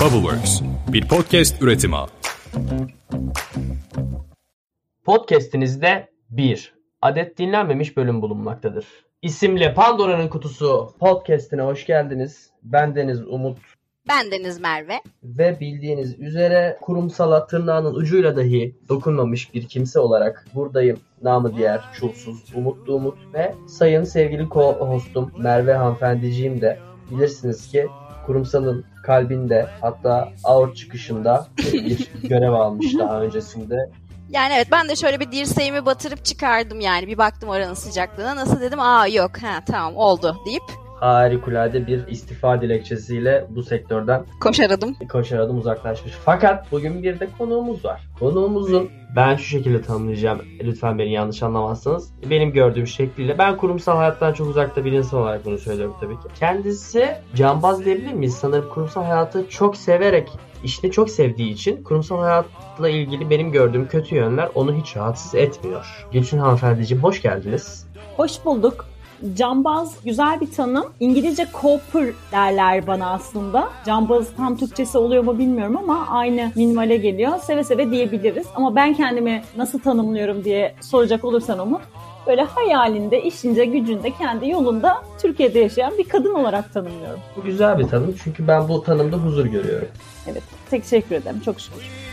Bubbleworks, bir podcast üretimi. Podcast'inizde bir adet dinlenmemiş bölüm bulunmaktadır. İsimli Pandora'nın Kutusu podcast'ine hoş geldiniz. Ben Deniz Umut Ben Deniz Merve. ve bildiğiniz üzere kurumsala tırnağının ucuyla dahi dokunmamış bir kimse olarak buradayım. Namı diğer çulsuz Umutlu Umut ve sayın sevgili co-hostum Merve hanımefendiciğim de bilirsiniz ki kurumsalın kalbinde hatta aort çıkışında bir görev almış daha öncesinde. Yani evet ben de şöyle bir dirseğimi batırıp çıkardım yani. Bir baktım oranın sıcaklığına. Nasıl dedim? Aa yok. Ha tamam oldu deyip Harikulade bir istifa dilekçesiyle bu sektörden koşaradım. koşar adım uzaklaşmış. Fakat bugün bir de konuğumuz var. Konuğumuzun ben şu şekilde tanımlayacağım. Lütfen beni yanlış anlamazsanız. Benim gördüğüm şekliyle ben kurumsal hayattan çok uzakta bir insan olarak bunu söylüyorum tabii ki. Kendisi cambaz diyebilir miyiz? Sanırım kurumsal hayatı çok severek işini çok sevdiği için kurumsal hayatla ilgili benim gördüğüm kötü yönler onu hiç rahatsız etmiyor. Gülçin hanımefendiciğim hoş geldiniz. Hoş bulduk. Cambaz güzel bir tanım. İngilizce copper derler bana aslında. Cambaz tam Türkçesi oluyor mu bilmiyorum ama aynı minvale geliyor. Seve seve diyebiliriz. Ama ben kendimi nasıl tanımlıyorum diye soracak olursan Umut. Böyle hayalinde, işince, gücünde, kendi yolunda Türkiye'de yaşayan bir kadın olarak tanımlıyorum. Bu güzel bir tanım çünkü ben bu tanımda huzur görüyorum. Evet, teşekkür ederim. Çok şükür.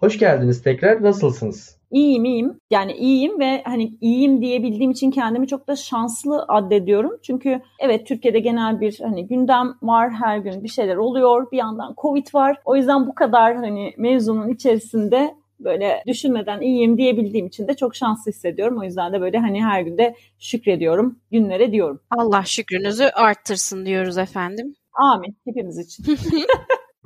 Hoş geldiniz tekrar. Nasılsınız? İyiyim iyiyim. Yani iyiyim ve hani iyiyim diyebildiğim için kendimi çok da şanslı addediyorum. Çünkü evet Türkiye'de genel bir hani gündem var. Her gün bir şeyler oluyor. Bir yandan Covid var. O yüzden bu kadar hani mevzunun içerisinde böyle düşünmeden iyiyim diyebildiğim için de çok şanslı hissediyorum. O yüzden de böyle hani her günde şükrediyorum. Günlere diyorum. Allah şükrünüzü arttırsın diyoruz efendim. Amin. Hepimiz için.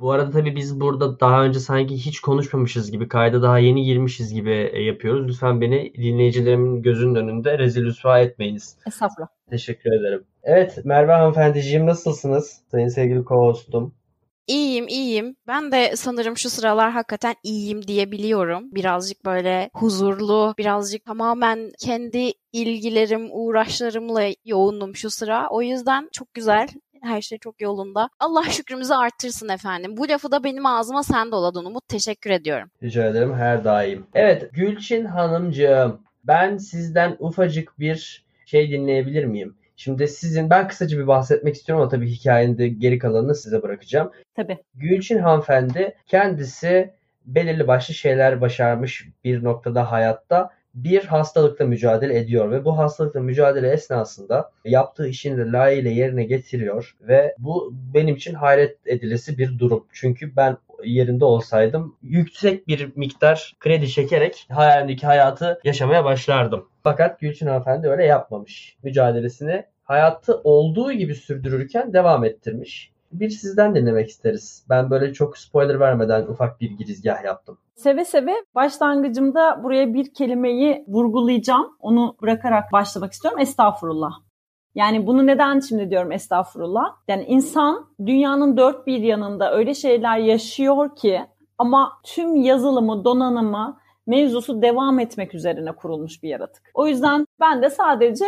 Bu arada tabii biz burada daha önce sanki hiç konuşmamışız gibi, kayda daha yeni girmişiz gibi e, yapıyoruz. Lütfen beni dinleyicilerimin gözünün önünde rezil rüsva etmeyiniz. Estağfurullah. Teşekkür ederim. Evet, Merve hanımefendiciğim nasılsınız? Sayın sevgili co-hostum. İyiyim, iyiyim. Ben de sanırım şu sıralar hakikaten iyiyim diyebiliyorum. Birazcık böyle huzurlu, birazcık tamamen kendi ilgilerim, uğraşlarımla yoğundum şu sıra. O yüzden çok güzel. Her şey çok yolunda. Allah şükrümüzü arttırsın efendim. Bu lafı da benim ağzıma sen doladın Umut. Teşekkür ediyorum. Rica ederim her daim. Evet, Gülçin hanımcığım. Ben sizden ufacık bir şey dinleyebilir miyim? Şimdi sizin, ben kısaca bir bahsetmek istiyorum ama tabii hikayenin de geri kalanını size bırakacağım. Tabii. Gülçin hanımefendi kendisi belirli başlı şeyler başarmış bir noktada hayatta bir hastalıkla mücadele ediyor ve bu hastalıkla mücadele esnasında yaptığı işini de layığıyla yerine getiriyor ve bu benim için hayret edilesi bir durum. Çünkü ben yerinde olsaydım yüksek bir miktar kredi çekerek hayalimdeki hayatı yaşamaya başlardım. Fakat Gülçin hanımefendi öyle yapmamış. Mücadelesini hayatı olduğu gibi sürdürürken devam ettirmiş. Bir sizden dinlemek isteriz. Ben böyle çok spoiler vermeden ufak bir girizgah yaptım. Seve seve başlangıcımda buraya bir kelimeyi vurgulayacağım. Onu bırakarak başlamak istiyorum. Estağfurullah. Yani bunu neden şimdi diyorum estağfurullah? Yani insan dünyanın dört bir yanında öyle şeyler yaşıyor ki ama tüm yazılımı, donanımı, mevzusu devam etmek üzerine kurulmuş bir yaratık. O yüzden ben de sadece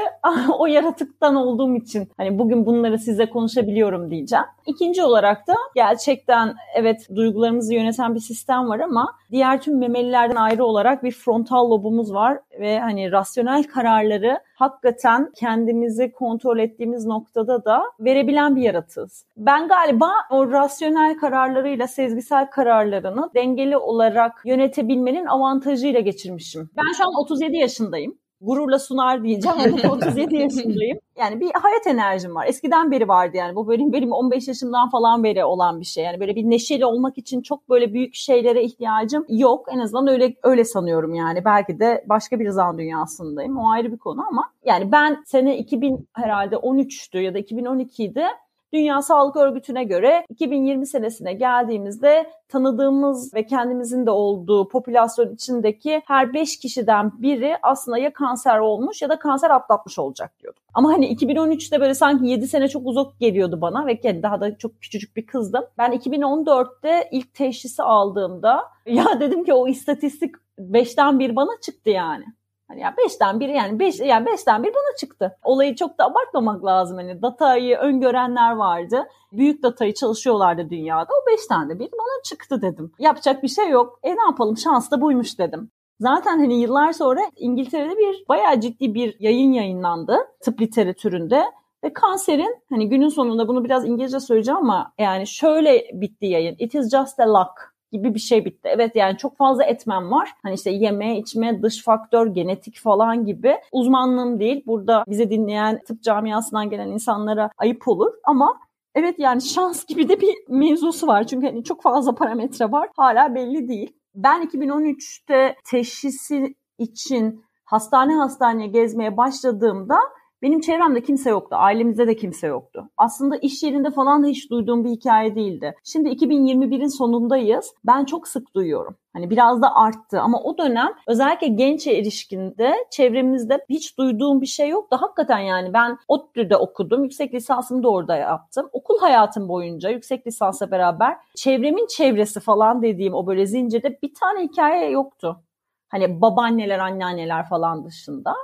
o yaratıktan olduğum için hani bugün bunları size konuşabiliyorum diyeceğim. İkinci olarak da gerçekten evet duygularımızı yöneten bir sistem var ama diğer tüm memelilerden ayrı olarak bir frontal lobumuz var ve hani rasyonel kararları hakikaten kendimizi kontrol ettiğimiz noktada da verebilen bir yaratığız. Ben galiba o rasyonel kararlarıyla sezgisel kararlarını dengeli olarak yönetebilmenin avantajıyla geçirmişim. Ben şu an 37 yaşındayım gururla sunar diyeceğim ama 37 yaşındayım. Yani bir hayat enerjim var. Eskiden beri vardı yani. Bu benim benim 15 yaşımdan falan beri olan bir şey. Yani böyle bir neşeli olmak için çok böyle büyük şeylere ihtiyacım yok. En azından öyle öyle sanıyorum yani. Belki de başka bir zaman dünyasındayım. O ayrı bir konu ama yani ben sene 2000 herhalde 13'tü ya da 2012'de Dünya Sağlık Örgütü'ne göre 2020 senesine geldiğimizde tanıdığımız ve kendimizin de olduğu popülasyon içindeki her 5 kişiden biri aslında ya kanser olmuş ya da kanser atlatmış olacak diyordu. Ama hani 2013'te böyle sanki 7 sene çok uzak geliyordu bana ve daha da çok küçücük bir kızdım. Ben 2014'te ilk teşhisi aldığımda ya dedim ki o istatistik 5'ten 1 bana çıktı yani. Hani ya beşten biri yani beş yani beşten bir bana çıktı. Olayı çok da abartmamak lazım. Hani datayı öngörenler vardı. Büyük datayı çalışıyorlardı dünyada. O beş tane bir bana çıktı dedim. Yapacak bir şey yok. E ne yapalım şans da buymuş dedim. Zaten hani yıllar sonra İngiltere'de bir bayağı ciddi bir yayın yayınlandı tıp literatüründe ve kanserin hani günün sonunda bunu biraz İngilizce söyleyeceğim ama yani şöyle bitti yayın. It is just a luck gibi bir şey bitti. Evet yani çok fazla etmen var. Hani işte yeme, içme, dış faktör, genetik falan gibi. Uzmanlığım değil. Burada bize dinleyen tıp camiasından gelen insanlara ayıp olur ama Evet yani şans gibi de bir mevzusu var. Çünkü hani çok fazla parametre var. Hala belli değil. Ben 2013'te teşhisi için hastane hastane gezmeye başladığımda benim çevremde kimse yoktu. Ailemizde de kimse yoktu. Aslında iş yerinde falan da hiç duyduğum bir hikaye değildi. Şimdi 2021'in sonundayız. Ben çok sık duyuyorum. Hani biraz da arttı ama o dönem özellikle genç erişkinde çevremizde hiç duyduğum bir şey yoktu. Hakikaten yani ben ODTÜ'de okudum. Yüksek lisansımı da orada yaptım. Okul hayatım boyunca yüksek lisansla beraber çevremin çevresi falan dediğim o böyle zincirde bir tane hikaye yoktu. Hani babaanneler, anneanneler falan dışında.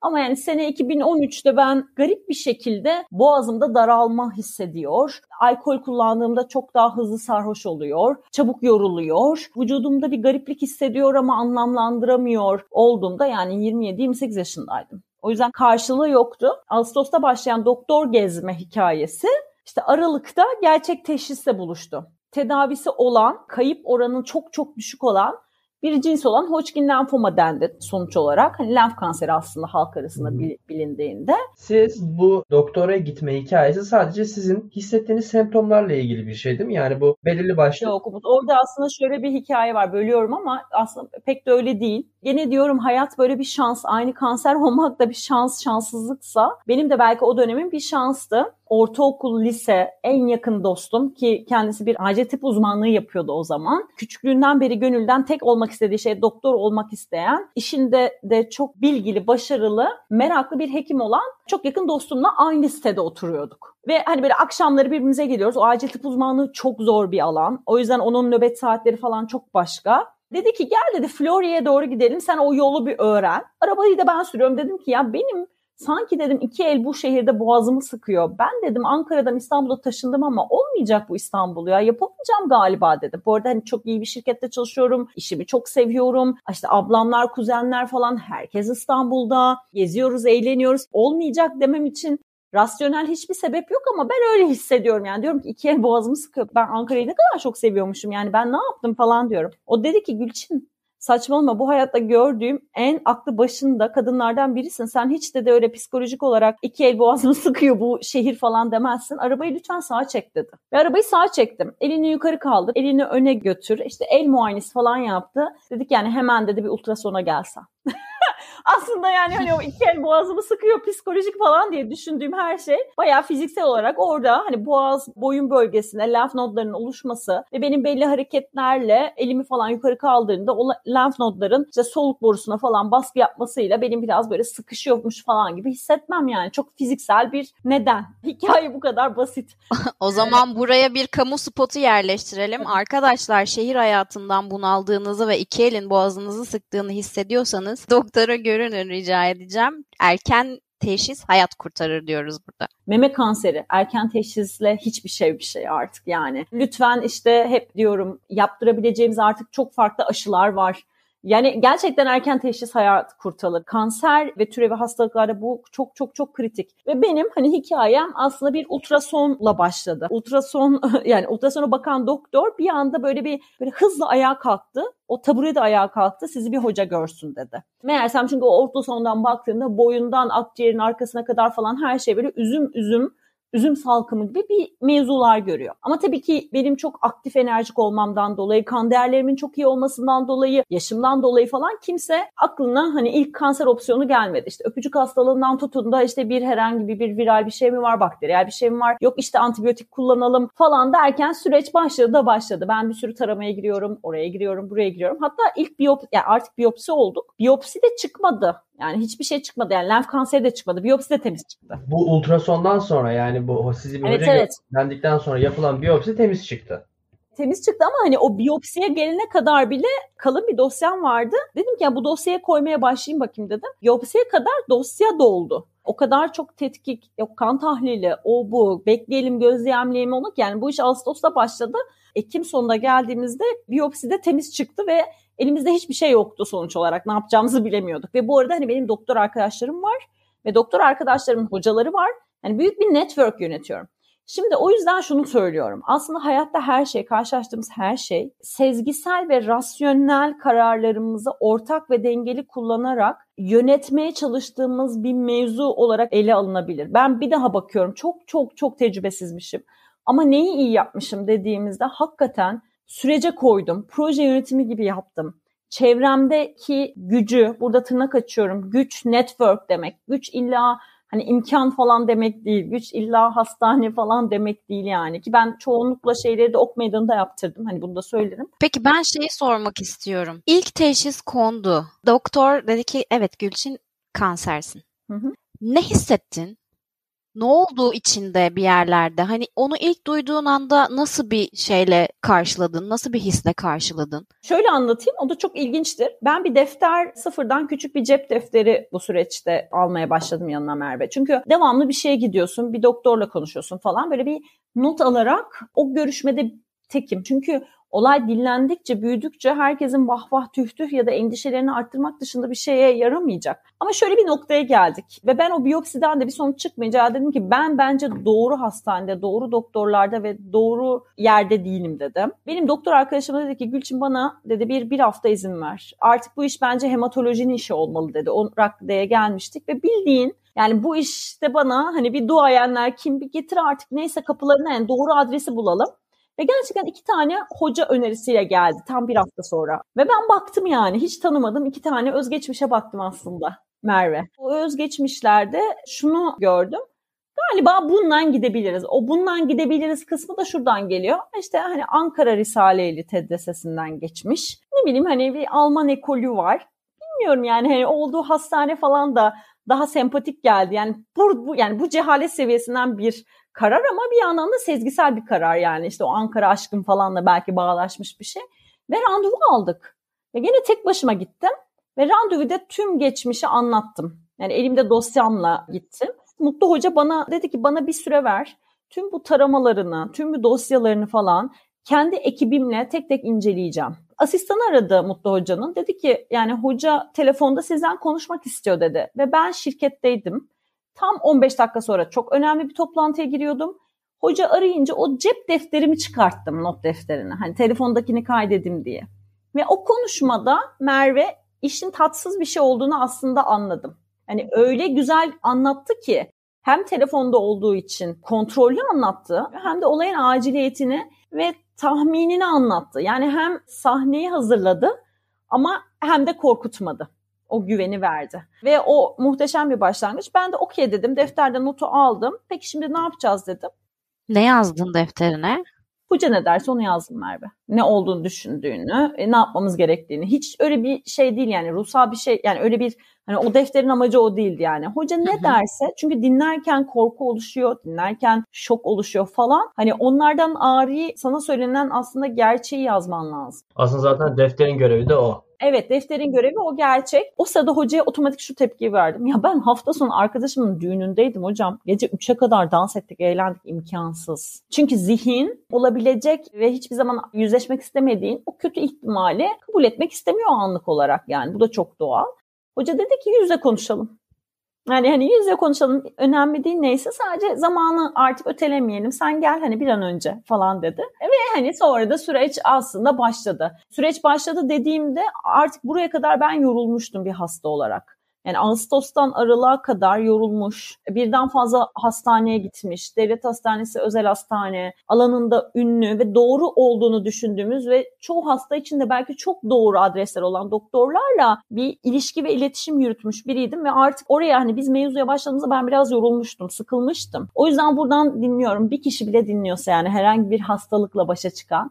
Ama yani sene 2013'te ben garip bir şekilde boğazımda daralma hissediyor. Alkol kullandığımda çok daha hızlı sarhoş oluyor. Çabuk yoruluyor. Vücudumda bir gariplik hissediyor ama anlamlandıramıyor olduğumda yani 27-28 yaşındaydım. O yüzden karşılığı yoktu. Ağustos'ta başlayan doktor gezme hikayesi işte Aralık'ta gerçek teşhisle buluştu. Tedavisi olan, kayıp oranı çok çok düşük olan bir cins olan Hodgkin lenfoma dendi sonuç olarak. Hani lenf kanseri aslında halk arasında bilindiğinde. Siz bu doktora gitme hikayesi sadece sizin hissettiğiniz semptomlarla ilgili bir şey değil mi? Yani bu belirli başlı... Yok Umut. Orada aslında şöyle bir hikaye var. Bölüyorum ama aslında pek de öyle değil. Gene diyorum hayat böyle bir şans. Aynı kanser olmak da bir şans, şanssızlıksa benim de belki o dönemin bir şanstı ortaokul, lise en yakın dostum ki kendisi bir acil tıp uzmanlığı yapıyordu o zaman. Küçüklüğünden beri gönülden tek olmak istediği şey doktor olmak isteyen, işinde de çok bilgili, başarılı, meraklı bir hekim olan çok yakın dostumla aynı sitede oturuyorduk. Ve hani böyle akşamları birbirimize geliyoruz. O acil tıp uzmanlığı çok zor bir alan. O yüzden onun nöbet saatleri falan çok başka. Dedi ki gel dedi Florya'ya doğru gidelim sen o yolu bir öğren. Arabayı da ben sürüyorum. Dedim ki ya benim sanki dedim iki el bu şehirde boğazımı sıkıyor. Ben dedim Ankara'dan İstanbul'a taşındım ama olmayacak bu İstanbul ya. Yapamayacağım galiba dedim. Bu arada hani çok iyi bir şirkette çalışıyorum. İşimi çok seviyorum. İşte ablamlar, kuzenler falan herkes İstanbul'da. Geziyoruz, eğleniyoruz. Olmayacak demem için rasyonel hiçbir sebep yok ama ben öyle hissediyorum. Yani diyorum ki iki el boğazımı sıkıyor. Ben Ankara'yı ne kadar çok seviyormuşum. Yani ben ne yaptım falan diyorum. O dedi ki Gülçin saçmalama bu hayatta gördüğüm en aklı başında kadınlardan birisin. Sen hiç de de öyle psikolojik olarak iki el boğazını sıkıyor bu şehir falan demezsin. Arabayı lütfen sağa çek dedi. Ve arabayı sağa çektim. Elini yukarı kaldır, elini öne götür. İşte el muayenesi falan yaptı. Dedik yani hemen dedi bir ultrasona gelsen. aslında yani hani o iki el boğazımı sıkıyor psikolojik falan diye düşündüğüm her şey bayağı fiziksel olarak orada hani boğaz boyun bölgesinde lenf nodlarının oluşması ve benim belli hareketlerle elimi falan yukarı kaldırdığımda o lenf nodların işte soluk borusuna falan baskı yapmasıyla benim biraz böyle sıkışıyormuş falan gibi hissetmem yani. Çok fiziksel bir neden. Hikaye bu kadar basit. o zaman buraya bir kamu spotu yerleştirelim. Arkadaşlar şehir hayatından bunaldığınızı ve iki elin boğazınızı sıktığını hissediyorsanız doktora görünün rica edeceğim. Erken teşhis hayat kurtarır diyoruz burada. Meme kanseri erken teşhisle hiçbir şey bir şey artık yani. Lütfen işte hep diyorum yaptırabileceğimiz artık çok farklı aşılar var. Yani gerçekten erken teşhis hayat kurtarır. Kanser ve türevi hastalıklarda bu çok çok çok kritik. Ve benim hani hikayem aslında bir ultrasonla başladı. Ultrason yani ultrasona bakan doktor bir anda böyle bir böyle hızla ayağa kalktı. O tabure de ayağa kalktı. Sizi bir hoca görsün dedi. Meğersem çünkü o ultrasondan baktığında boyundan akciğerin arkasına kadar falan her şey böyle üzüm üzüm üzüm salkımı gibi bir mevzular görüyor. Ama tabii ki benim çok aktif enerjik olmamdan dolayı, kan değerlerimin çok iyi olmasından dolayı, yaşımdan dolayı falan kimse aklına hani ilk kanser opsiyonu gelmedi. İşte öpücük hastalığından tutun da işte bir herhangi bir, viral bir şey mi var, bakteriyel bir şey mi var, yok işte antibiyotik kullanalım falan derken süreç başladı da başladı. Ben bir sürü taramaya giriyorum, oraya giriyorum, buraya giriyorum. Hatta ilk biyopsi, yani artık biyopsi olduk. Biyopsi de çıkmadı. Yani hiçbir şey çıkmadı. Yani lenf kanseri de çıkmadı. Biyopsi de temiz çıktı. Bu ultrasondan sonra yani bu sizi bir evet, evet. sonra yapılan biyopsi temiz çıktı. temiz çıktı ama hani o biyopsiye gelene kadar bile kalın bir dosyam vardı. Dedim ki ya bu dosyaya koymaya başlayayım bakayım dedim. Biyopsiye kadar dosya doldu. O kadar çok tetkik, yok kan tahlili, o bu, bekleyelim gözlemleyelim onu yani bu iş Ağustos'ta başladı. Ekim sonunda geldiğimizde biyopside temiz çıktı ve elimizde hiçbir şey yoktu sonuç olarak. Ne yapacağımızı bilemiyorduk. Ve bu arada hani benim doktor arkadaşlarım var ve doktor arkadaşlarımın hocaları var. Yani büyük bir network yönetiyorum. Şimdi o yüzden şunu söylüyorum. Aslında hayatta her şey, karşılaştığımız her şey sezgisel ve rasyonel kararlarımızı ortak ve dengeli kullanarak yönetmeye çalıştığımız bir mevzu olarak ele alınabilir. Ben bir daha bakıyorum. Çok çok çok tecrübesizmişim. Ama neyi iyi yapmışım dediğimizde hakikaten sürece koydum. Proje yönetimi gibi yaptım. Çevremdeki gücü, burada tırnak açıyorum, güç network demek. Güç illa hani imkan falan demek değil. Güç illa hastane falan demek değil yani. Ki ben çoğunlukla şeyleri de ok meydanında yaptırdım. Hani bunu da söylerim. Peki ben şeyi sormak istiyorum. İlk teşhis kondu. Doktor dedi ki evet Gülçin kansersin. Hı hı. Ne hissettin? Ne olduğu içinde bir yerlerde hani onu ilk duyduğun anda nasıl bir şeyle karşıladın? Nasıl bir hisle karşıladın? Şöyle anlatayım. O da çok ilginçtir. Ben bir defter sıfırdan küçük bir cep defteri bu süreçte almaya başladım yanına Merve. Çünkü devamlı bir şeye gidiyorsun, bir doktorla konuşuyorsun falan. Böyle bir not alarak o görüşmede tekim. Çünkü olay dinlendikçe, büyüdükçe herkesin vah vah tüh tüh ya da endişelerini arttırmak dışında bir şeye yaramayacak. Ama şöyle bir noktaya geldik ve ben o biyopsiden de bir sonuç çıkmayınca dedim ki ben bence doğru hastanede, doğru doktorlarda ve doğru yerde değilim dedim. Benim doktor arkadaşım dedi ki Gülçin bana dedi bir, bir hafta izin ver. Artık bu iş bence hematolojinin işi olmalı dedi. O raddeye gelmiştik ve bildiğin yani bu işte bana hani bir duayenler kim bir getir artık neyse kapılarına yani doğru adresi bulalım. Ve gerçekten iki tane hoca önerisiyle geldi tam bir hafta sonra. Ve ben baktım yani hiç tanımadım iki tane özgeçmişe baktım aslında Merve. O özgeçmişlerde şunu gördüm. Galiba bundan gidebiliriz. O bundan gidebiliriz kısmı da şuradan geliyor. İşte hani Ankara Risaleli TEDS'sinden geçmiş. Ne bileyim hani bir Alman ekolü var. Bilmiyorum yani hani olduğu hastane falan da daha sempatik geldi. Yani bu, bu yani bu cehalet seviyesinden bir karar ama bir yandan da sezgisel bir karar yani işte o Ankara aşkım falanla belki bağlaşmış bir şey. Ve randevu aldık. Ve gene tek başıma gittim ve randevuda tüm geçmişi anlattım. Yani elimde dosyamla gittim. Mutlu Hoca bana dedi ki bana bir süre ver. Tüm bu taramalarını, tüm bu dosyalarını falan kendi ekibimle tek tek inceleyeceğim. Asistan aradı Mutlu Hoca'nın. Dedi ki yani hoca telefonda sizden konuşmak istiyor dedi. Ve ben şirketteydim. Tam 15 dakika sonra çok önemli bir toplantıya giriyordum. Hoca arayınca o cep defterimi çıkarttım not defterini. Hani telefondakini kaydedim diye. Ve o konuşmada Merve işin tatsız bir şey olduğunu aslında anladım. Hani öyle güzel anlattı ki hem telefonda olduğu için kontrollü anlattı hem de olayın aciliyetini ve tahminini anlattı. Yani hem sahneyi hazırladı ama hem de korkutmadı o güveni verdi. Ve o muhteşem bir başlangıç. Ben de okey dedim. Defterde notu aldım. Peki şimdi ne yapacağız dedim. Ne yazdın defterine? Hoca ne derse onu yazdım Merve. Ne olduğunu düşündüğünü, e, ne yapmamız gerektiğini. Hiç öyle bir şey değil yani ruhsal bir şey. Yani öyle bir hani o defterin amacı o değildi yani. Hoca ne derse çünkü dinlerken korku oluşuyor, dinlerken şok oluşuyor falan. Hani onlardan ari sana söylenen aslında gerçeği yazman lazım. Aslında zaten defterin görevi de o. Evet defterin görevi o gerçek. O sırada hocaya otomatik şu tepkiyi verdim. Ya ben hafta sonu arkadaşımın düğünündeydim hocam. Gece 3'e kadar dans ettik, eğlendik imkansız. Çünkü zihin olabilecek ve hiçbir zaman yüzleşmek istemediğin o kötü ihtimali kabul etmek istemiyor anlık olarak yani. Bu da çok doğal. Hoca dedi ki yüzle konuşalım. Yani hani yüzle konuşalım önemli değil neyse sadece zamanı artık ötelemeyelim. Sen gel hani bir an önce falan dedi. Ve hani sonra da süreç aslında başladı. Süreç başladı dediğimde artık buraya kadar ben yorulmuştum bir hasta olarak. Yani Ağustos'tan Aralık'a kadar yorulmuş, birden fazla hastaneye gitmiş, devlet hastanesi, özel hastane, alanında ünlü ve doğru olduğunu düşündüğümüz ve çoğu hasta için de belki çok doğru adresler olan doktorlarla bir ilişki ve iletişim yürütmüş biriydim ve artık oraya hani biz mevzuya başladığımızda ben biraz yorulmuştum, sıkılmıştım. O yüzden buradan dinliyorum. Bir kişi bile dinliyorsa yani herhangi bir hastalıkla başa çıkan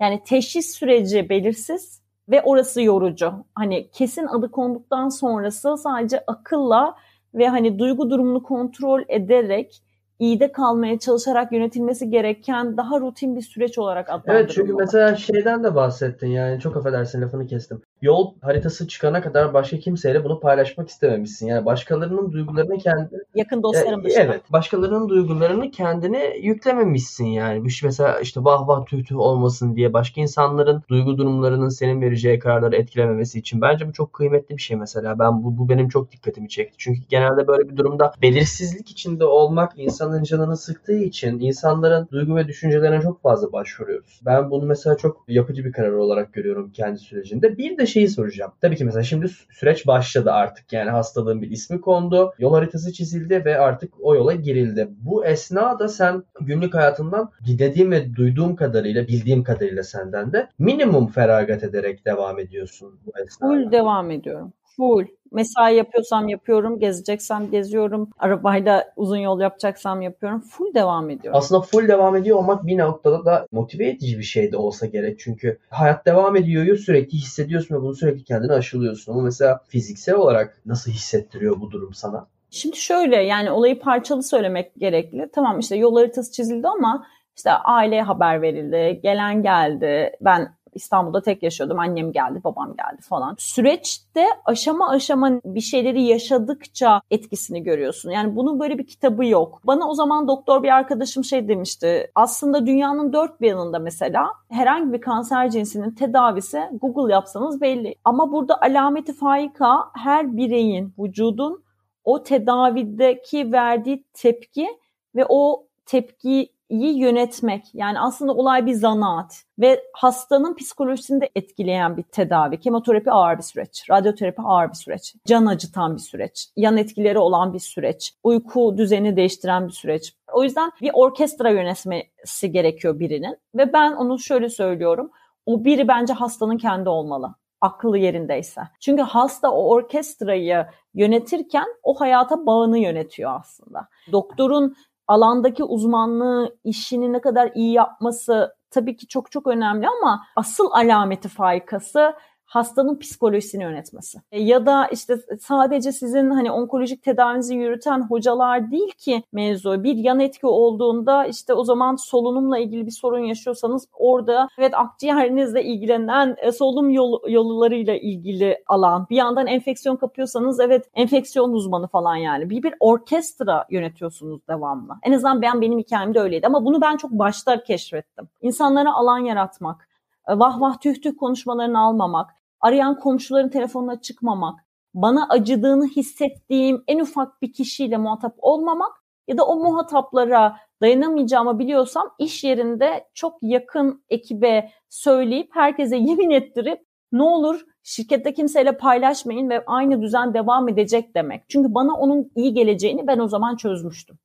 yani teşhis süreci belirsiz ve orası yorucu. Hani kesin adı konduktan sonrası sadece akılla ve hani duygu durumunu kontrol ederek iyide kalmaya çalışarak yönetilmesi gereken daha rutin bir süreç olarak adlandırılmalı. Evet çünkü mesela şeyden de bahsettin yani çok affedersin lafını kestim. Yol haritası çıkana kadar başka kimseyle bunu paylaşmak istememişsin. Yani başkalarının duygularını kendi yakın dostlarım dışında. Evet. Başkalarının duygularını kendine yüklememişsin yani. Bu mesela işte vah vah tüh tüh olmasın diye başka insanların duygu durumlarının senin vereceği kararları etkilememesi için. Bence bu çok kıymetli bir şey mesela. Ben bu, bu benim çok dikkatimi çekti. Çünkü genelde böyle bir durumda belirsizlik içinde olmak insanın canını sıktığı için insanların duygu ve düşüncelerine çok fazla başvuruyoruz. Ben bunu mesela çok yapıcı bir karar olarak görüyorum kendi sürecinde. Bir de şeyi soracağım. Tabii ki mesela şimdi süreç başladı artık. Yani hastalığın bir ismi kondu. Yol haritası çizildi ve artık o yola girildi. Bu esnada sen günlük hayatından dinlediğim ve duyduğum kadarıyla, bildiğim kadarıyla senden de minimum feragat ederek devam ediyorsun bu esnada. Full devam ediyorum. Full. Mesai yapıyorsam yapıyorum, gezeceksem geziyorum, arabayla uzun yol yapacaksam yapıyorum. Full devam ediyorum. Aslında full devam ediyor olmak bir noktada da motive edici bir şey de olsa gerek. Çünkü hayat devam ediyor sürekli hissediyorsun ve bunu sürekli kendine aşılıyorsun. Ama mesela fiziksel olarak nasıl hissettiriyor bu durum sana? Şimdi şöyle yani olayı parçalı söylemek gerekli. Tamam işte yol haritası çizildi ama işte aileye haber verildi, gelen geldi. Ben İstanbul'da tek yaşıyordum. Annem geldi, babam geldi falan. Süreçte aşama aşama bir şeyleri yaşadıkça etkisini görüyorsun. Yani bunun böyle bir kitabı yok. Bana o zaman doktor bir arkadaşım şey demişti. Aslında dünyanın dört bir yanında mesela herhangi bir kanser cinsinin tedavisi Google yapsanız belli. Ama burada alameti faika her bireyin, vücudun o tedavideki verdiği tepki ve o tepki iyi yönetmek yani aslında olay bir zanaat ve hastanın psikolojisini de etkileyen bir tedavi. Kemoterapi ağır bir süreç, radyoterapi ağır bir süreç, can acıtan bir süreç, yan etkileri olan bir süreç, uyku düzeni değiştiren bir süreç. O yüzden bir orkestra yönetmesi gerekiyor birinin ve ben onu şöyle söylüyorum. O biri bence hastanın kendi olmalı aklı yerindeyse. Çünkü hasta o orkestrayı yönetirken o hayata bağını yönetiyor aslında. Doktorun alandaki uzmanlığı, işini ne kadar iyi yapması tabii ki çok çok önemli ama asıl alameti faykası hastanın psikolojisini yönetmesi. E, ya da işte sadece sizin hani onkolojik tedavinizi yürüten hocalar değil ki mevzu. Bir yan etki olduğunda işte o zaman solunumla ilgili bir sorun yaşıyorsanız orada evet akciğerinizle ilgilenen e, solunum yol, yollarıyla ilgili alan. Bir yandan enfeksiyon kapıyorsanız evet enfeksiyon uzmanı falan yani. Bir bir orkestra yönetiyorsunuz devamlı. En azından ben benim hikayemde öyleydi ama bunu ben çok başta keşfettim. İnsanlara alan yaratmak, e, vah vah tüh tüh konuşmalarını almamak, arayan komşuların telefonuna çıkmamak, bana acıdığını hissettiğim en ufak bir kişiyle muhatap olmamak ya da o muhataplara dayanamayacağımı biliyorsam iş yerinde çok yakın ekibe söyleyip herkese yemin ettirip ne olur şirkette kimseyle paylaşmayın ve aynı düzen devam edecek demek. Çünkü bana onun iyi geleceğini ben o zaman çözmüştüm.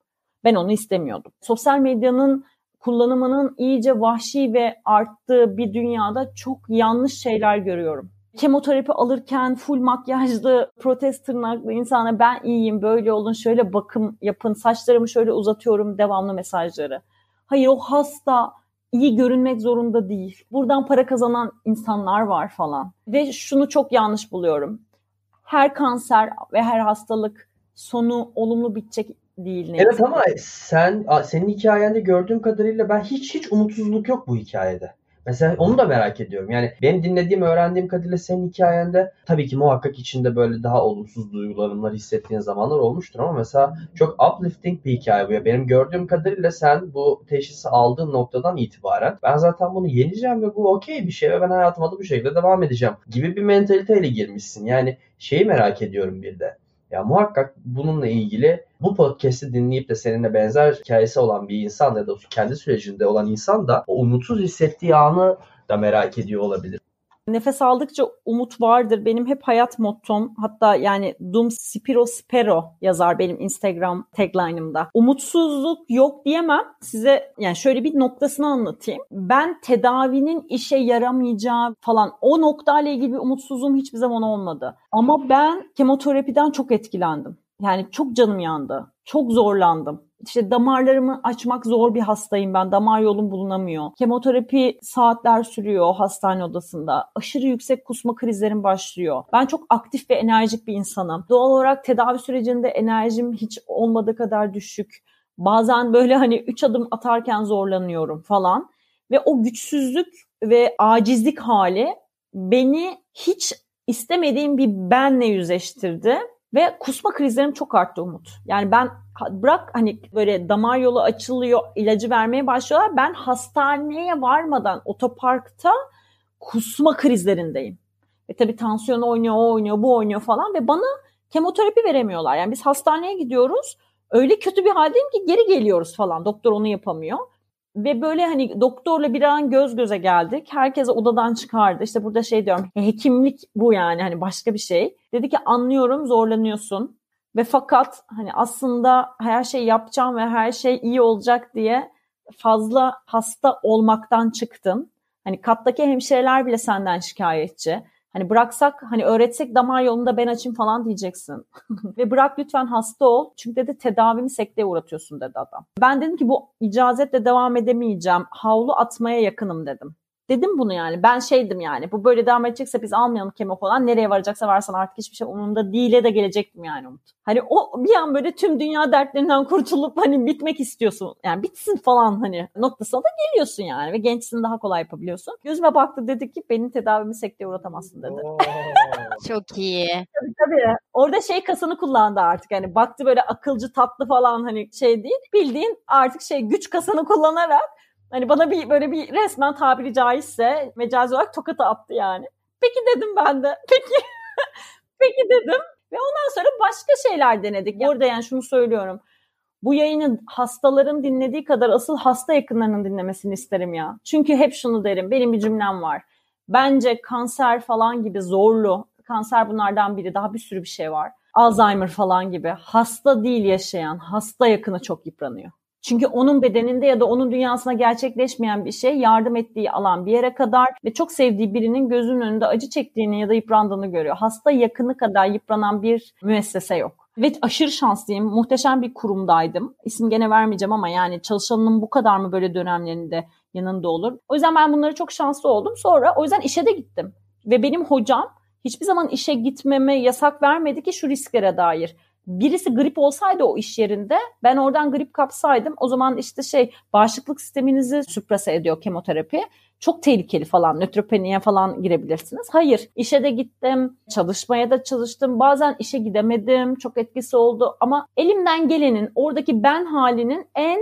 Ben onu istemiyordum. Sosyal medyanın kullanımının iyice vahşi ve arttığı bir dünyada çok yanlış şeyler görüyorum kemoterapi alırken full makyajlı, protez tırnaklı insana ben iyiyim, böyle olun, şöyle bakım yapın, saçlarımı şöyle uzatıyorum devamlı mesajları. Hayır o hasta iyi görünmek zorunda değil. Buradan para kazanan insanlar var falan. Ve şunu çok yanlış buluyorum. Her kanser ve her hastalık sonu olumlu bitecek değil. Neyse. Evet ama sen senin hikayende gördüğüm kadarıyla ben hiç hiç umutsuzluk yok bu hikayede. Mesela onu da merak ediyorum. Yani benim dinlediğim, öğrendiğim kadarıyla senin hikayende tabii ki muhakkak içinde böyle daha olumsuz duygularımlar hissettiğin zamanlar olmuştur ama mesela çok uplifting bir hikaye bu. Ya. Benim gördüğüm kadarıyla sen bu teşhisi aldığın noktadan itibaren ben zaten bunu yeneceğim ve bu okey bir şey ve ben hayatıma da bu şekilde devam edeceğim gibi bir mentaliteyle girmişsin. Yani şeyi merak ediyorum bir de. Ya muhakkak bununla ilgili bu podcast'i dinleyip de seninle benzer hikayesi olan bir insan ya da kendi sürecinde olan insan da o umutsuz hissettiği anı da merak ediyor olabilir. Nefes aldıkça umut vardır. Benim hep hayat mottom. Hatta yani Dum Spiro Spero yazar benim Instagram tagline'ımda. Umutsuzluk yok diyemem. Size yani şöyle bir noktasını anlatayım. Ben tedavinin işe yaramayacağı falan o noktayla ilgili bir umutsuzluğum hiçbir zaman olmadı. Ama ben kemoterapiden çok etkilendim. Yani çok canım yandı. Çok zorlandım işte damarlarımı açmak zor bir hastayım ben. Damar yolum bulunamıyor. Kemoterapi saatler sürüyor hastane odasında. Aşırı yüksek kusma krizlerim başlıyor. Ben çok aktif ve enerjik bir insanım. Doğal olarak tedavi sürecinde enerjim hiç olmadığı kadar düşük. Bazen böyle hani üç adım atarken zorlanıyorum falan. Ve o güçsüzlük ve acizlik hali beni hiç istemediğim bir benle yüzleştirdi. Ve kusma krizlerim çok arttı Umut. Yani ben bırak hani böyle damar yolu açılıyor, ilacı vermeye başlıyorlar. Ben hastaneye varmadan otoparkta kusma krizlerindeyim. Ve tabii tansiyon oynuyor, o oynuyor, bu oynuyor falan ve bana kemoterapi veremiyorlar. Yani biz hastaneye gidiyoruz. Öyle kötü bir haldeyim ki geri geliyoruz falan. Doktor onu yapamıyor. Ve böyle hani doktorla bir an göz göze geldik. Herkes odadan çıkardı. İşte burada şey diyorum. Hekimlik bu yani hani başka bir şey. Dedi ki anlıyorum zorlanıyorsun. Ve fakat hani aslında her şey yapacağım ve her şey iyi olacak diye fazla hasta olmaktan çıktın. Hani kattaki hemşireler bile senden şikayetçi. Hani bıraksak hani öğretsek damar yolunda ben açayım falan diyeceksin. Ve bırak lütfen hasta ol. Çünkü dedi tedavini sekteye uğratıyorsun dedi adam. Ben dedim ki bu icazetle devam edemeyeceğim. Havlu atmaya yakınım dedim. Dedim bunu yani. Ben şeydim yani. Bu böyle devam edecekse biz almayalım kemo falan. Nereye varacaksa varsan artık hiçbir şey umurumda değil'e de gelecektim yani Umut. Hani o bir an böyle tüm dünya dertlerinden kurtulup hani bitmek istiyorsun. Yani bitsin falan hani noktasına da geliyorsun yani. Ve gençsin daha kolay yapabiliyorsun. Gözüme baktı dedi ki benim tedavimi sekteye uğratamazsın dedi. Çok iyi. Tabii tabii. Orada şey kasını kullandı artık. Hani baktı böyle akılcı tatlı falan hani şey değil. Bildiğin artık şey güç kasını kullanarak Hani bana bir böyle bir resmen tabiri caizse mecazi olarak tokatı attı yani. Peki dedim ben de. Peki. Peki dedim. Ve ondan sonra başka şeyler denedik. Burada yani şunu söylüyorum. Bu yayını hastaların dinlediği kadar asıl hasta yakınlarının dinlemesini isterim ya. Çünkü hep şunu derim. Benim bir cümlem var. Bence kanser falan gibi zorlu, kanser bunlardan biri, daha bir sürü bir şey var. Alzheimer falan gibi hasta değil yaşayan, hasta yakını çok yıpranıyor. Çünkü onun bedeninde ya da onun dünyasına gerçekleşmeyen bir şey yardım ettiği alan bir yere kadar ve çok sevdiği birinin gözünün önünde acı çektiğini ya da yıprandığını görüyor. Hasta yakını kadar yıpranan bir müessese yok. Ve aşırı şanslıyım. Muhteşem bir kurumdaydım. İsim gene vermeyeceğim ama yani çalışanının bu kadar mı böyle dönemlerinde yanında olur. O yüzden ben bunları çok şanslı oldum. Sonra o yüzden işe de gittim. Ve benim hocam hiçbir zaman işe gitmeme yasak vermedi ki şu risklere dair birisi grip olsaydı o iş yerinde ben oradan grip kapsaydım o zaman işte şey bağışıklık sisteminizi süprase ediyor kemoterapi. Çok tehlikeli falan nötropeniye falan girebilirsiniz. Hayır işe de gittim çalışmaya da çalıştım bazen işe gidemedim çok etkisi oldu ama elimden gelenin oradaki ben halinin en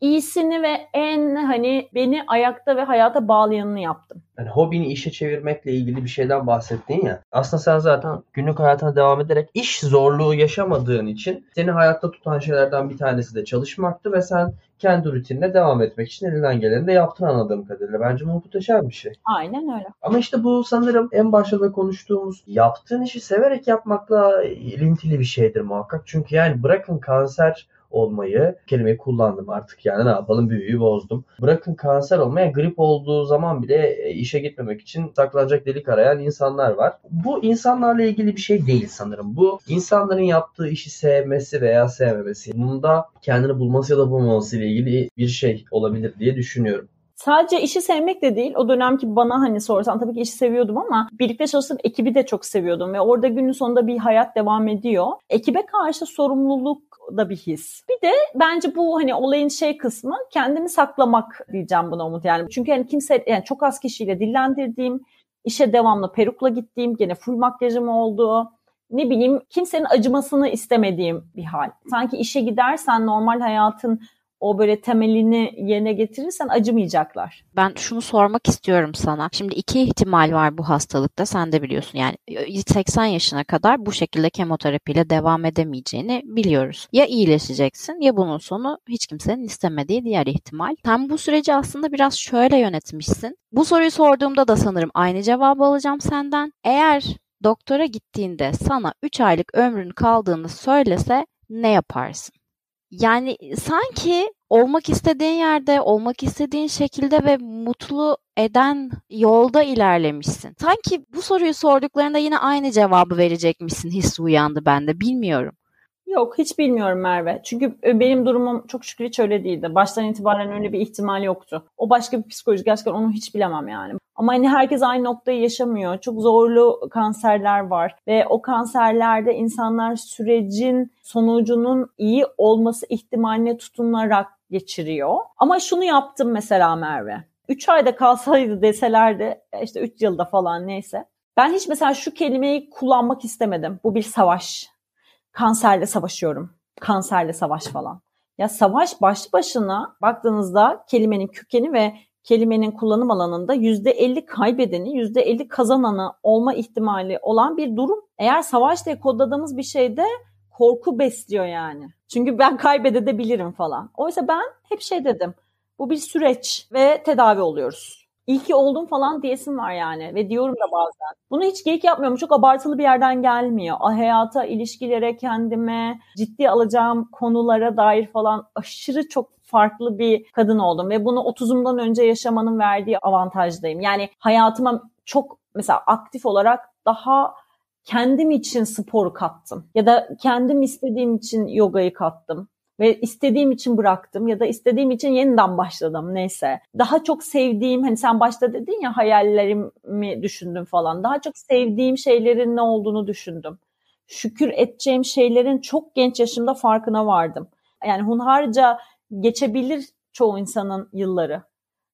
iyisini ve en hani beni ayakta ve hayata bağlayanını yaptım. Yani hobini işe çevirmekle ilgili bir şeyden bahsettin ya. Aslında sen zaten günlük hayatına devam ederek iş zorluğu yaşamadığın için seni hayatta tutan şeylerden bir tanesi de çalışmaktı ve sen kendi rutinine devam etmek için elinden geleni de yaptın anladığım kadarıyla. Bence bu muhteşem bir şey. Aynen öyle. Ama işte bu sanırım en başta da konuştuğumuz yaptığın işi severek yapmakla ilintili bir şeydir muhakkak. Çünkü yani bırakın kanser olmayı kelimeyi kullandım artık yani ne yapalım büyüyü bozdum. Bırakın kanser olmaya grip olduğu zaman bile e, işe gitmemek için saklanacak delik arayan insanlar var. Bu insanlarla ilgili bir şey değil sanırım. Bu insanların yaptığı işi sevmesi veya sevmemesi. Bunda kendini bulması ya da bulmaması ile ilgili bir şey olabilir diye düşünüyorum. Sadece işi sevmek de değil. O dönemki bana hani sorsan tabii ki işi seviyordum ama birlikte çalıştığım ekibi de çok seviyordum ve orada günün sonunda bir hayat devam ediyor. Ekibe karşı sorumluluk da bir his. Bir de bence bu hani olayın şey kısmı kendimi saklamak diyeceğim buna Umut yani. Çünkü hani kimse yani çok az kişiyle dillendirdiğim, işe devamlı perukla gittiğim, gene full makyajım olduğu, ne bileyim kimsenin acımasını istemediğim bir hal. Sanki işe gidersen normal hayatın o böyle temelini yerine getirirsen acımayacaklar. Ben şunu sormak istiyorum sana. Şimdi iki ihtimal var bu hastalıkta. Sen de biliyorsun yani 80 yaşına kadar bu şekilde kemoterapiyle devam edemeyeceğini biliyoruz. Ya iyileşeceksin ya bunun sonu hiç kimsenin istemediği diğer ihtimal. Sen bu süreci aslında biraz şöyle yönetmişsin. Bu soruyu sorduğumda da sanırım aynı cevabı alacağım senden. Eğer doktora gittiğinde sana 3 aylık ömrün kaldığını söylese ne yaparsın? Yani sanki olmak istediğin yerde, olmak istediğin şekilde ve mutlu eden yolda ilerlemişsin. Sanki bu soruyu sorduklarında yine aynı cevabı verecekmişsin hissi uyandı bende. Bilmiyorum. Yok hiç bilmiyorum Merve. Çünkü e, benim durumum çok şükür hiç öyle değildi. Baştan itibaren öyle bir ihtimal yoktu. O başka bir psikoloji gerçekten onu hiç bilemem yani. Ama hani herkes aynı noktayı yaşamıyor. Çok zorlu kanserler var ve o kanserlerde insanlar sürecin sonucunun iyi olması ihtimaline tutunarak geçiriyor. Ama şunu yaptım mesela Merve. 3 ayda kalsaydı deselerdi işte 3 yılda falan neyse. Ben hiç mesela şu kelimeyi kullanmak istemedim. Bu bir savaş. Kanserle savaşıyorum. Kanserle savaş falan. Ya savaş başlı başına baktığınızda kelimenin kökeni ve kelimenin kullanım alanında %50 kaybedeni, %50 kazananı olma ihtimali olan bir durum. Eğer savaş diye kodladığımız bir şeyde korku besliyor yani. Çünkü ben kaybedebilirim falan. Oysa ben hep şey dedim. Bu bir süreç ve tedavi oluyoruz. İyi ki oldum falan diyesim var yani ve diyorum da bazen. Bunu hiç geyik yapmıyorum. Çok abartılı bir yerden gelmiyor. Hayata, ilişkilere, kendime, ciddi alacağım konulara dair falan aşırı çok farklı bir kadın oldum ve bunu 30'umdan önce yaşamanın verdiği avantajdayım. Yani hayatıma çok mesela aktif olarak daha kendim için sporu kattım ya da kendim istediğim için yogayı kattım ve istediğim için bıraktım ya da istediğim için yeniden başladım neyse. Daha çok sevdiğim hani sen başta dedin ya hayallerimi düşündüm falan. Daha çok sevdiğim şeylerin ne olduğunu düşündüm. Şükür edeceğim şeylerin çok genç yaşımda farkına vardım. Yani hunharca geçebilir çoğu insanın yılları.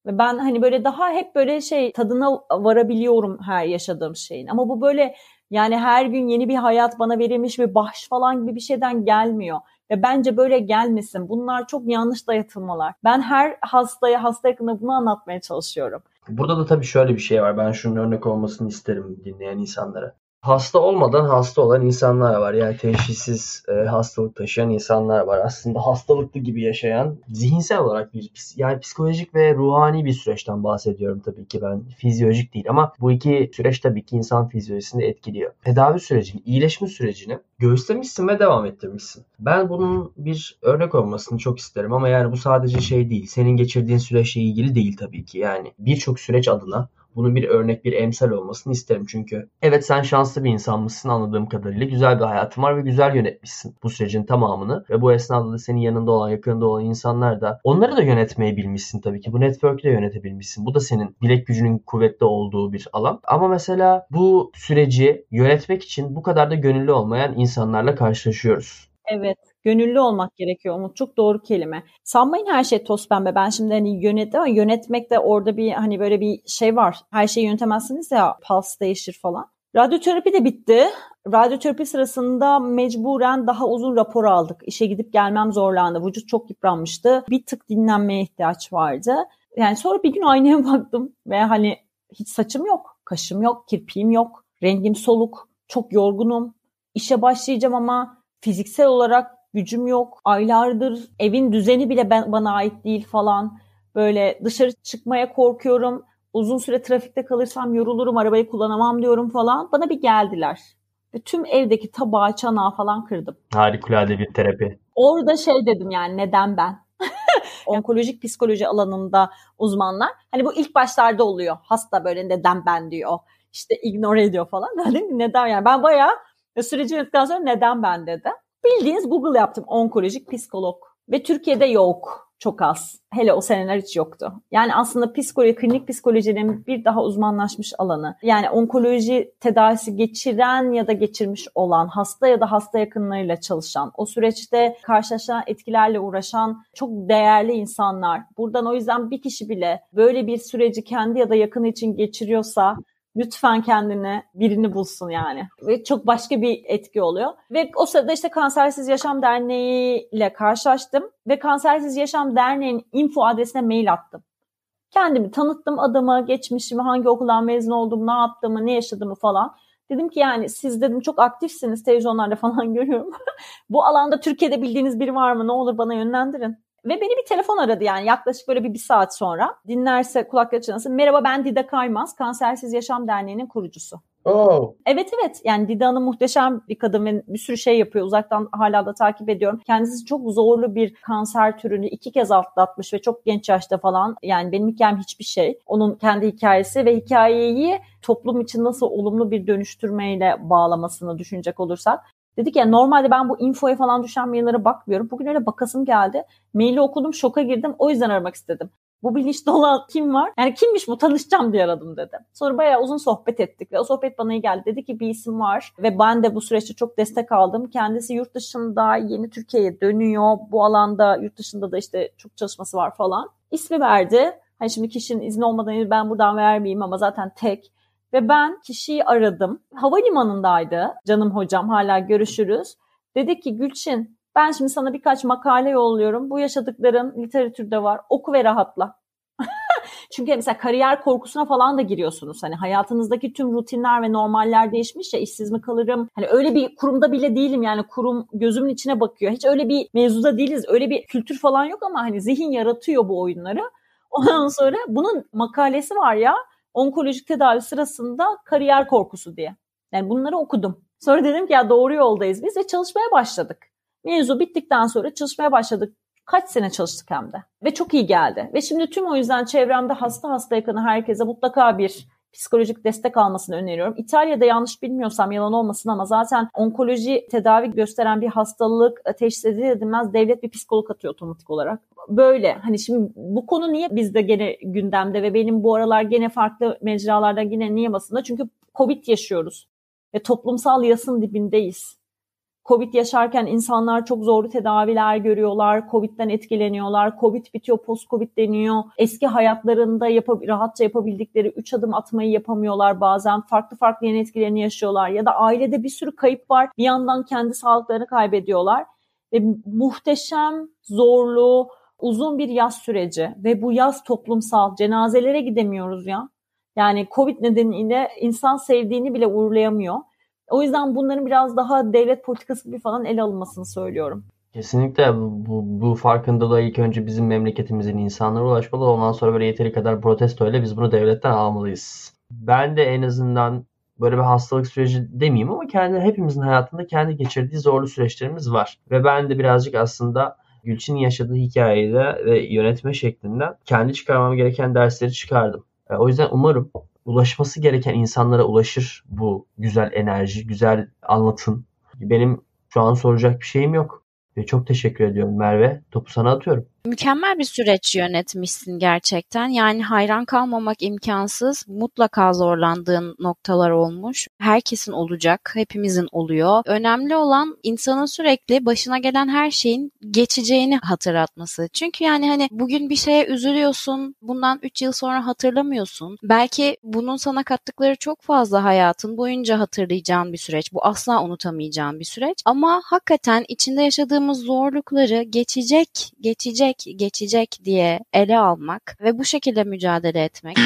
Ve ben hani böyle daha hep böyle şey tadına varabiliyorum her yaşadığım şeyin. Ama bu böyle yani her gün yeni bir hayat bana verilmiş bir bahş falan gibi bir şeyden gelmiyor. Ve bence böyle gelmesin. Bunlar çok yanlış dayatılmalar. Ben her hastaya, hasta yakında bunu anlatmaya çalışıyorum. Burada da tabii şöyle bir şey var. Ben şunun örnek olmasını isterim dinleyen insanlara hasta olmadan hasta olan insanlar var. Yani teşhissiz e, hastalık taşıyan insanlar var. Aslında hastalıklı gibi yaşayan, zihinsel olarak bir yani psikolojik ve ruhani bir süreçten bahsediyorum tabii ki ben. Fizyolojik değil ama bu iki süreç tabii ki insan fizyolojisini etkiliyor. Tedavi sürecini, iyileşme sürecini göğüslemişsin ve devam ettirmişsin. Ben bunun bir örnek olmasını çok isterim ama yani bu sadece şey değil. Senin geçirdiğin süreçle ilgili değil tabii ki. Yani birçok süreç adına bunun bir örnek, bir emsal olmasını isterim çünkü. Evet sen şanslı bir insanmışsın anladığım kadarıyla. Güzel bir hayatın var ve güzel yönetmişsin bu sürecin tamamını. Ve bu esnada da senin yanında olan, yakında olan insanlar da onları da yönetmeyi bilmişsin tabii ki. Bu network'ü de yönetebilmişsin. Bu da senin bilek gücünün kuvvetli olduğu bir alan. Ama mesela bu süreci yönetmek için bu kadar da gönüllü olmayan insanlarla karşılaşıyoruz. Evet. Gönüllü olmak gerekiyor Umut. Çok doğru kelime. Sanmayın her şey toz pembe. Ben şimdi hani yönet ama yönetmek de orada bir hani böyle bir şey var. Her şeyi yönetemezsiniz ya pulse değişir falan. Radyoterapi de bitti. Radyoterapi sırasında mecburen daha uzun rapor aldık. İşe gidip gelmem zorlandı. Vücut çok yıpranmıştı. Bir tık dinlenmeye ihtiyaç vardı. Yani sonra bir gün aynaya baktım ve hani hiç saçım yok, kaşım yok, kirpiğim yok, rengim soluk, çok yorgunum. İşe başlayacağım ama fiziksel olarak gücüm yok. Aylardır evin düzeni bile ben, bana ait değil falan. Böyle dışarı çıkmaya korkuyorum. Uzun süre trafikte kalırsam yorulurum, arabayı kullanamam diyorum falan. Bana bir geldiler. Ve tüm evdeki tabağı, çanağı falan kırdım. Harikulade bir terapi. Orada şey dedim yani neden ben? Onkolojik psikoloji alanında uzmanlar. Hani bu ilk başlarda oluyor. Hasta böyle neden ben diyor. İşte ignore ediyor falan. Ben dedim neden yani ben bayağı süreci yönettikten sonra neden ben dedim. Bildiğiniz Google yaptım onkolojik psikolog ve Türkiye'de yok çok az. Hele o seneler hiç yoktu. Yani aslında psikoloji, klinik psikolojinin bir daha uzmanlaşmış alanı. Yani onkoloji tedavisi geçiren ya da geçirmiş olan, hasta ya da hasta yakınlarıyla çalışan, o süreçte karşılaşan etkilerle uğraşan çok değerli insanlar. Buradan o yüzden bir kişi bile böyle bir süreci kendi ya da yakını için geçiriyorsa lütfen kendine birini bulsun yani. Ve çok başka bir etki oluyor. Ve o sırada işte Kansersiz Yaşam Derneği ile karşılaştım. Ve Kansersiz Yaşam Derneği'nin info adresine mail attım. Kendimi tanıttım adımı, geçmişimi, hangi okuldan mezun oldum, ne yaptığımı, ne yaşadığımı falan. Dedim ki yani siz dedim çok aktifsiniz televizyonlarda falan görüyorum. Bu alanda Türkiye'de bildiğiniz biri var mı? Ne olur bana yönlendirin. Ve beni bir telefon aradı yani yaklaşık böyle bir, bir saat sonra. Dinlerse kulakları çınlasın. Merhaba ben Dida Kaymaz, Kansersiz Yaşam Derneği'nin kurucusu. Oh. Evet evet yani Dida Hanım muhteşem bir kadın ve bir sürü şey yapıyor. Uzaktan hala da takip ediyorum. Kendisi çok zorlu bir kanser türünü iki kez atlatmış ve çok genç yaşta falan. Yani benim hikayem hiçbir şey. Onun kendi hikayesi ve hikayeyi toplum için nasıl olumlu bir dönüştürmeyle bağlamasını düşünecek olursak Dedik ya normalde ben bu infoya falan düşen maillere bakmıyorum. Bugün öyle bakasım geldi. Maili okudum şoka girdim. O yüzden aramak istedim. Bu bilinçli olan kim var? Yani kimmiş bu tanışacağım diye aradım dedi. Sonra bayağı uzun sohbet ettik ve o sohbet bana iyi geldi. Dedi ki bir isim var ve ben de bu süreçte çok destek aldım. Kendisi yurt dışında yeni Türkiye'ye dönüyor. Bu alanda yurt dışında da işte çok çalışması var falan. İsmi verdi. Hani şimdi kişinin izni olmadan ben buradan vermeyeyim ama zaten tek. Ve ben kişiyi aradım. Havalimanındaydı canım hocam hala görüşürüz. Dedi ki Gülçin ben şimdi sana birkaç makale yolluyorum. Bu yaşadıkların literatürde var. Oku ve rahatla. Çünkü mesela kariyer korkusuna falan da giriyorsunuz. Hani hayatınızdaki tüm rutinler ve normaller değişmiş ya işsiz mi kalırım? Hani öyle bir kurumda bile değilim yani kurum gözümün içine bakıyor. Hiç öyle bir mevzuda değiliz. Öyle bir kültür falan yok ama hani zihin yaratıyor bu oyunları. Ondan sonra bunun makalesi var ya onkolojik tedavi sırasında kariyer korkusu diye. Yani bunları okudum. Sonra dedim ki ya doğru yoldayız biz ve çalışmaya başladık. Mevzu bittikten sonra çalışmaya başladık. Kaç sene çalıştık hem de. Ve çok iyi geldi. Ve şimdi tüm o yüzden çevremde hasta hasta yakını herkese mutlaka bir psikolojik destek almasını öneriyorum. İtalya'da yanlış bilmiyorsam yalan olmasın ama zaten onkoloji tedavi gösteren bir hastalık teşhis edilmez devlet bir psikolog atıyor otomatik olarak. Böyle hani şimdi bu konu niye bizde gene gündemde ve benim bu aralar gene farklı mecralarda yine niye basında? Çünkü Covid yaşıyoruz ve toplumsal yasın dibindeyiz. Covid yaşarken insanlar çok zorlu tedaviler görüyorlar. Covid'den etkileniyorlar. Covid bitiyor, post-Covid deniyor. Eski hayatlarında yap rahatça yapabildikleri üç adım atmayı yapamıyorlar bazen. Farklı farklı yan etkilerini yaşıyorlar. Ya da ailede bir sürü kayıp var. Bir yandan kendi sağlıklarını kaybediyorlar. Ve muhteşem, zorlu, uzun bir yaz süreci. Ve bu yaz toplumsal. Cenazelere gidemiyoruz ya. Yani Covid nedeniyle insan sevdiğini bile uğurlayamıyor. O yüzden bunların biraz daha devlet politikası gibi falan ele alınmasını söylüyorum. Kesinlikle bu, bu farkındalığa ilk önce bizim memleketimizin insanlara ulaşmalı. Ondan sonra böyle yeteri kadar protesto ile biz bunu devletten almalıyız. Ben de en azından böyle bir hastalık süreci demeyeyim ama kendi hepimizin hayatında kendi geçirdiği zorlu süreçlerimiz var. Ve ben de birazcık aslında Gülçin'in yaşadığı hikayede ve yönetme şeklinden kendi çıkarmam gereken dersleri çıkardım. E, o yüzden umarım ulaşması gereken insanlara ulaşır bu güzel enerji, güzel anlatım. Benim şu an soracak bir şeyim yok. Ve çok teşekkür ediyorum Merve. Topu sana atıyorum. Mükemmel bir süreç yönetmişsin gerçekten. Yani hayran kalmamak imkansız. Mutlaka zorlandığın noktalar olmuş. Herkesin olacak, hepimizin oluyor. Önemli olan insanın sürekli başına gelen her şeyin geçeceğini hatırlatması. Çünkü yani hani bugün bir şeye üzülüyorsun, bundan 3 yıl sonra hatırlamıyorsun. Belki bunun sana kattıkları çok fazla hayatın boyunca hatırlayacağın bir süreç. Bu asla unutamayacağın bir süreç. Ama hakikaten içinde yaşadığımız zorlukları geçecek, geçecek geçecek, geçecek diye ele almak ve bu şekilde mücadele etmek.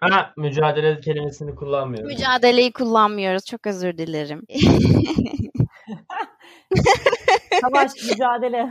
ha, mücadele kelimesini kullanmıyoruz. Mücadeleyi kullanmıyoruz. Çok özür dilerim. Savaş, mücadele.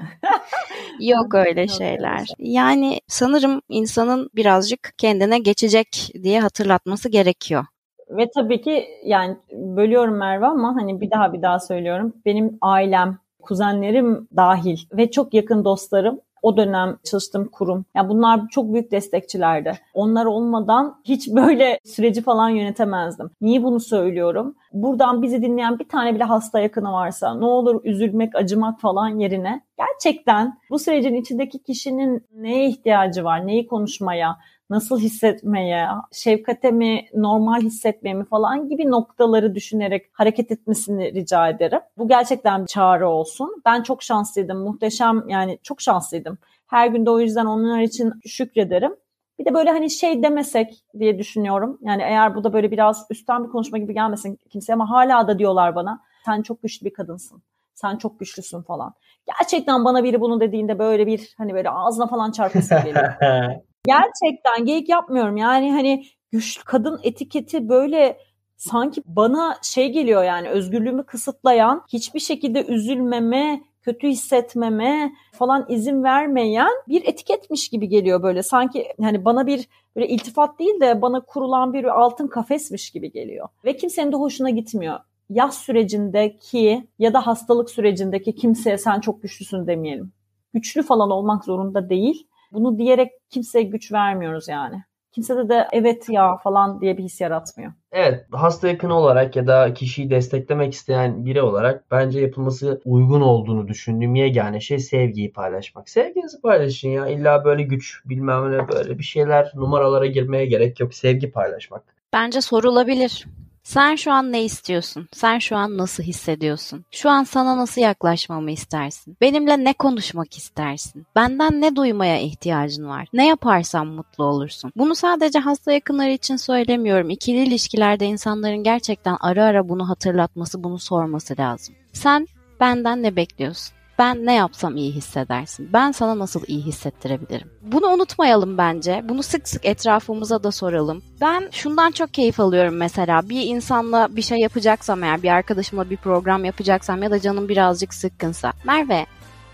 Yok öyle şeyler. Yani sanırım insanın birazcık kendine geçecek diye hatırlatması gerekiyor. Ve tabii ki yani bölüyorum Merve ama hani bir daha bir daha söylüyorum. Benim ailem, kuzenlerim dahil ve çok yakın dostlarım o dönem çalıştığım kurum. Yani bunlar çok büyük destekçilerdi. Onlar olmadan hiç böyle süreci falan yönetemezdim. Niye bunu söylüyorum? Buradan bizi dinleyen bir tane bile hasta yakını varsa ne olur üzülmek, acımak falan yerine gerçekten bu sürecin içindeki kişinin neye ihtiyacı var, neyi konuşmaya, nasıl hissetmeye, şefkate mi, normal hissetmeye mi falan gibi noktaları düşünerek hareket etmesini rica ederim. Bu gerçekten bir çağrı olsun. Ben çok şanslıydım, muhteşem yani çok şanslıydım. Her gün de o yüzden onlar için şükrederim. Bir de böyle hani şey demesek diye düşünüyorum. Yani eğer bu da böyle biraz üstten bir konuşma gibi gelmesin kimseye ama hala da diyorlar bana sen çok güçlü bir kadınsın. Sen çok güçlüsün falan. Gerçekten bana biri bunu dediğinde böyle bir hani böyle ağzına falan çarpması geliyor. Gerçekten geyik yapmıyorum. Yani hani güçlü kadın etiketi böyle sanki bana şey geliyor yani özgürlüğümü kısıtlayan, hiçbir şekilde üzülmeme, kötü hissetmeme falan izin vermeyen bir etiketmiş gibi geliyor böyle. Sanki hani bana bir böyle iltifat değil de bana kurulan bir altın kafesmiş gibi geliyor. Ve kimsenin de hoşuna gitmiyor. Yaz sürecindeki ya da hastalık sürecindeki kimseye sen çok güçlüsün demeyelim. Güçlü falan olmak zorunda değil bunu diyerek kimseye güç vermiyoruz yani. kimsede de evet ya falan diye bir his yaratmıyor. Evet, hasta yakını olarak ya da kişiyi desteklemek isteyen biri olarak bence yapılması uygun olduğunu düşündüğüm yegane şey sevgiyi paylaşmak. Sevginizi paylaşın ya. İlla böyle güç bilmem ne böyle bir şeyler numaralara girmeye gerek yok. Sevgi paylaşmak. Bence sorulabilir. Sen şu an ne istiyorsun? Sen şu an nasıl hissediyorsun? Şu an sana nasıl yaklaşmamı istersin? Benimle ne konuşmak istersin? Benden ne duymaya ihtiyacın var? Ne yaparsam mutlu olursun? Bunu sadece hasta yakınları için söylemiyorum. İkili ilişkilerde insanların gerçekten ara ara bunu hatırlatması, bunu sorması lazım. Sen benden ne bekliyorsun? Ben ne yapsam iyi hissedersin? Ben sana nasıl iyi hissettirebilirim? Bunu unutmayalım bence. Bunu sık sık etrafımıza da soralım. Ben şundan çok keyif alıyorum mesela. Bir insanla bir şey yapacaksam eğer, bir arkadaşımla bir program yapacaksam ya da canım birazcık sıkkınsa. Merve,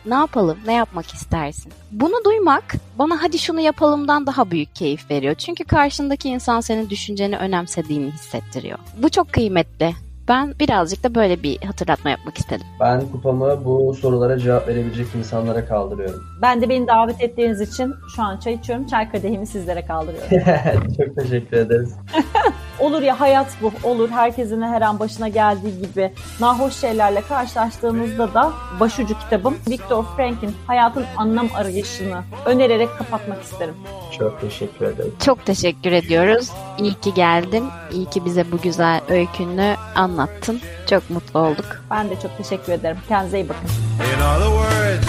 ne yapalım? Ne yapmak istersin? Bunu duymak bana hadi şunu yapalımdan daha büyük keyif veriyor. Çünkü karşındaki insan senin düşünceni önemsediğini hissettiriyor. Bu çok kıymetli. Ben birazcık da böyle bir hatırlatma yapmak istedim. Ben kupamı bu sorulara cevap verebilecek insanlara kaldırıyorum. Ben de beni davet ettiğiniz için şu an çay içiyorum. Çay kadehimi sizlere kaldırıyorum. Çok teşekkür ederiz. olur ya hayat bu. Olur herkesin her an başına geldiği gibi nahoş şeylerle karşılaştığımızda da başucu kitabım Viktor Frank'in Hayatın Anlam Arayışını önererek kapatmak isterim. Çok teşekkür ederim. Çok teşekkür ediyoruz. İyi ki geldin. İyi ki bize bu güzel öykünü anlattın. Çok mutlu olduk. Ben de çok teşekkür ederim. Kendinize iyi bakın. In other words,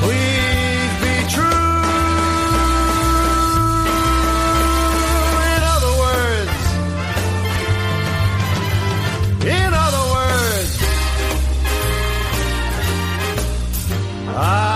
please be true. In other words, in other words, I